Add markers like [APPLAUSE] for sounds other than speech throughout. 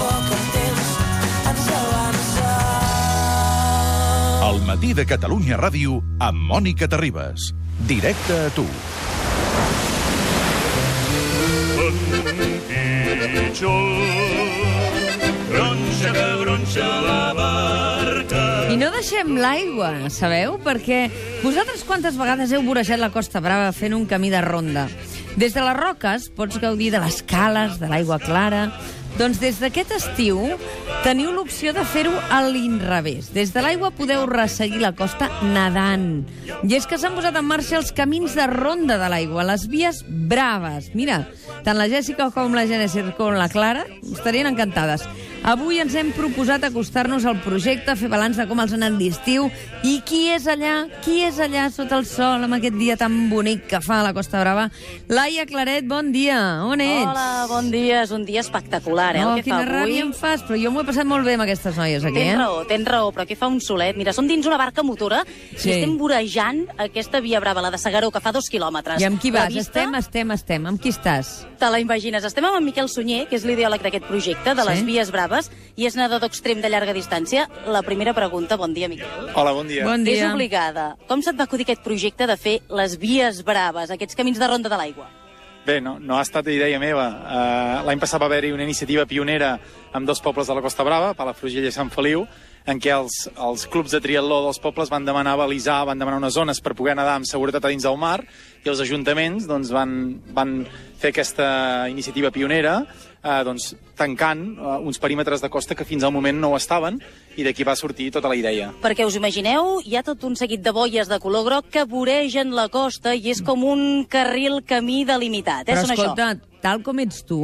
poc el temps ens avança. El matí de Catalunya Ràdio amb Mònica Terribas. Directe a tu. Gronxa que gronxa la barca. I no deixem l'aigua, sabeu? Perquè vosaltres quantes vegades heu vorejat la Costa Brava fent un camí de ronda? Des de les roques pots gaudir de les cales, de l'aigua clara... Doncs des d'aquest estiu teniu l'opció de fer-ho a l'inrevés. Des de l'aigua podeu resseguir la costa nedant. I és que s'han posat en marxa els camins de ronda de l'aigua, les vies braves. Mira, tant la Jèssica com la Genesis com la Clara estarien encantades. Avui ens hem proposat acostar-nos al projecte, fer balanç de com els ha anat l'estiu i qui és allà, qui és allà sota el sol amb aquest dia tan bonic que fa a la Costa Brava. Laia Claret, bon dia. On ets? Hola, bon dia. És un dia espectacular, eh, Oh, el que quina fa avui. ràbia em fas, però jo m'ho he passat molt bé amb aquestes noies aquí, Tens eh? raó, tens raó, però aquí fa un solet. Mira, som dins una barca motora Sí. i estem vorejant aquesta via brava, la de Segaró, que fa dos quilòmetres. I amb qui vas? vista, Estem, estem, estem. Amb qui estàs? Te la imagines. Estem amb en Miquel Sunyer, que és l'ideòleg d'aquest projecte, de Sí. les vies braves, i és nedador extrem de llarga distància. La primera pregunta, bon dia, Miquel. Hola, bon dia. Bon És dia. obligada. Com se't va acudir aquest projecte de fer les vies braves, aquests camins de ronda de l'aigua? Bé, no, no ha estat idea meva. Uh, L'any passat va haver-hi una iniciativa pionera amb dos pobles de la Costa Brava, Palafrugell i Sant Feliu, en què els, els clubs de triatló dels pobles van demanar balisar, van demanar unes zones per poder nedar amb seguretat a dins del mar, i els ajuntaments doncs, van, van fer aquesta iniciativa pionera, eh, doncs, tancant eh, uns perímetres de costa que fins al moment no ho estaven, i d'aquí va sortir tota la idea. Perquè us imagineu, hi ha tot un seguit de boies de color groc que voregen la costa i és com un carril camí delimitat. Eh? Però Són escolta, tal com ets tu,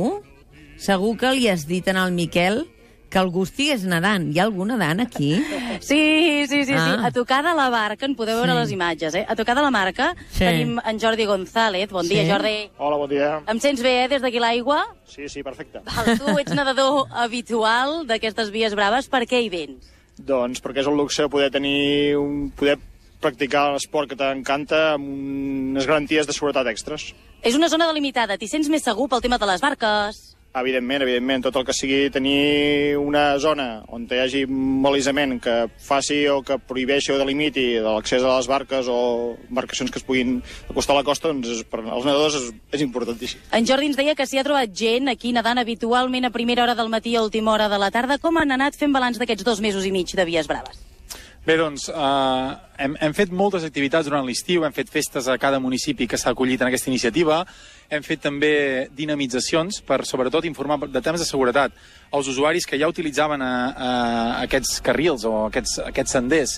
segur que li has dit al Miquel que algú estigués nedant. Hi ha algú nedant aquí? Sí, sí, sí, Ah. sí. A tocar de la barca, en podeu veure Sí. les imatges, eh? A tocar de la marca Sí. tenim en Jordi González. Bon dia, Sí. Jordi. Hola, bon dia. Em sents bé, eh, des d'aquí l'aigua? Sí, sí, perfecte. Val, tu ets nedador [LAUGHS] habitual d'aquestes vies braves. Per què hi vens? Doncs perquè és un luxe poder tenir un, poder practicar l'esport que t'encanta amb unes garanties de seguretat extres. És una zona delimitada. T'hi sents més segur pel tema de les barques? Evidentment, evidentment, tot el que sigui tenir una zona on hi hagi malisament que faci o que prohibeixi o delimiti de l'accés a les barques o embarcacions que es puguin acostar a la costa, doncs és, per als nedadors és, és importantíssim. En Jordi ens deia que s'hi ha trobat gent aquí nedant habitualment a primera hora del matí i a última hora de la tarda. Com han anat fent balanç d'aquests dos mesos i mig de vies braves? Bé, doncs, eh, hem, hem fet moltes activitats durant l'estiu, hem fet festes a cada municipi que s'ha acollit en aquesta iniciativa, hem fet també dinamitzacions per, sobretot, informar de temes de seguretat als usuaris que ja utilitzaven a, a aquests carrils o aquests, aquests senders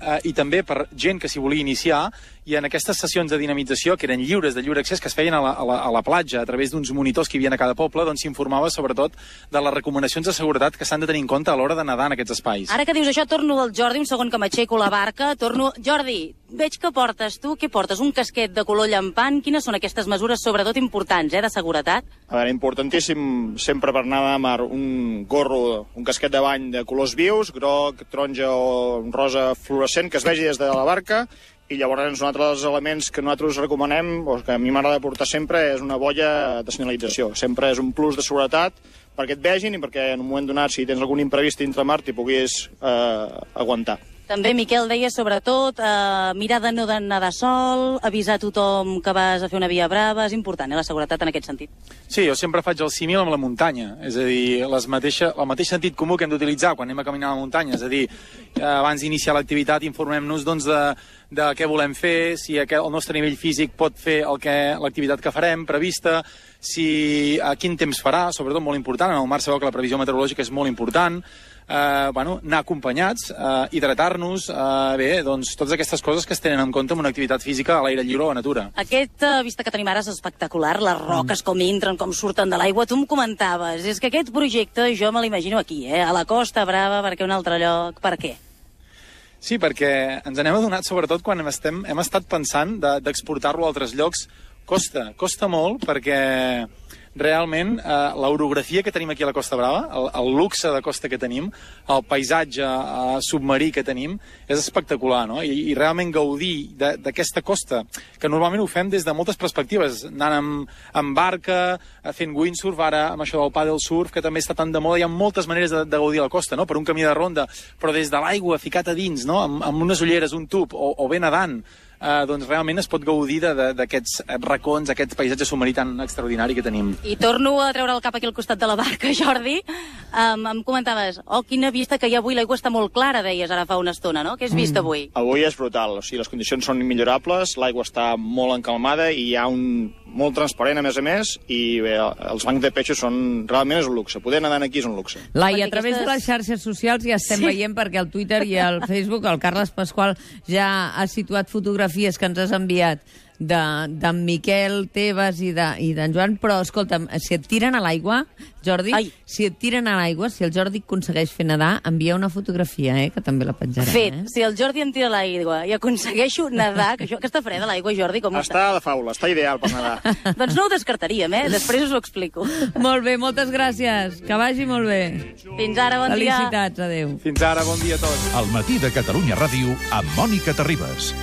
eh, i també per gent que s'hi volia iniciar i en aquestes sessions de dinamització, que eren lliures de lliure accés, que es feien a la, a la, a la platja a través d'uns monitors que hi havia a cada poble, doncs s'informava sobretot de les recomanacions de seguretat que s'han de tenir en compte a l'hora de nedar en aquests espais. Ara que dius això, torno al Jordi, un segon que m'aixeco la barca, torno... Jordi, veig que portes tu, què portes? Un casquet de color llampant? Quines són aquestes mesures, sobretot importants, eh, de seguretat? A veure, importantíssim sempre per anar a mar un gorro, un casquet de bany de colors vius, groc, taronja o rosa fluorescent, que es vegi des de la barca, i llavors un altre dels elements que nosaltres recomanem, o que a mi m'agrada portar sempre, és una boia de senyalització. Sempre és un plus de seguretat perquè et vegin i perquè en un moment donat, si tens algun imprevist dintre mar, t'hi puguis eh, aguantar. També Miquel deia, sobretot, eh, mirar de no d'anar sol, avisar tothom que vas a fer una via brava, és important, eh, la seguretat en aquest sentit. Sí, jo sempre faig el símil amb la muntanya, és a dir, les mateixa, el mateix sentit comú que hem d'utilitzar quan anem a caminar a la muntanya, és a dir, eh, abans d'iniciar l'activitat informem-nos doncs, de, de què volem fer, si el nostre nivell físic pot fer el que l'activitat que farem prevista, si a quin temps farà, sobretot molt important, en el mar sabeu que la previsió meteorològica és molt important, eh, bueno, anar acompanyats, eh, hidratar-nos, eh, bé, doncs totes aquestes coses que es tenen en compte en una activitat física a l'aire lliure o a la natura. Aquesta vista que tenim ara és espectacular, les roques com entren, com surten de l'aigua. Tu em comentaves, és que aquest projecte jo me l'imagino aquí, eh? a la Costa Brava, perquè un altre lloc, per què? Sí, perquè ens n'hem adonat, sobretot quan hem, estem, hem estat pensant de- d'exportar-lo a altres llocs. Costa, costa molt perquè realment eh, l'orografia que tenim aquí a la Costa Brava, el, el luxe de costa que tenim, el paisatge eh, submarí que tenim, és espectacular, no? I, i realment gaudir d'aquesta costa, que normalment ho fem des de moltes perspectives, anant amb, amb barca, eh, fent windsurf, ara amb això del paddle surf, que també està tan de moda, hi ha moltes maneres de, de gaudir la costa, no? Per un camí de ronda, però des de l'aigua, ficat a dins, no? Amb, amb unes ulleres, un tub, o, o bé nedant, eh, doncs realment es pot gaudir d'aquests racons, aquest paisatge submarí tan extraordinari que tenim. I torno a treure el cap aquí al costat de la barca, [LAUGHS] Jordi. Um, em comentaves, oh, quina vista que hi ha avui, l'aigua està molt clara, deies ara fa una estona, no? Què has vist avui? Avui és brutal, o sigui, les condicions són immillorables, l'aigua està molt encalmada i hi ha un molt transparent, a més a més, i bé, els bancs de peixos són... realment és un luxe. Poder nedar aquí és un luxe. Lai, a través de les xarxes socials ja estem Sí. veient perquè al Twitter i al Facebook el Carles Pasqual ja ha situat fotografies que ens has enviat de- d'en Miquel Tebas i de- i d'en Joan, però escolta'm, si et tiren a l'aigua, Jordi, Ai. si et tiren a l'aigua, si el Jordi aconsegueix fer nedar, envia una fotografia, eh, que també la penjarem. Fet, Eh? si el Jordi em tira a l'aigua i aconsegueixo nedar, que això, aquesta freda, l'aigua, Jordi, com està? Està de faula, està ideal per nedar. [LAUGHS] Doncs no ho descartaríem, eh? Després us ho explico. [LAUGHS] Molt bé, moltes gràcies. Que vagi molt bé. Fins ara, bon dia. Felicitats, adeu. Fins ara, bon dia a tots. El matí de Catalunya Ràdio amb Mònica Terribas.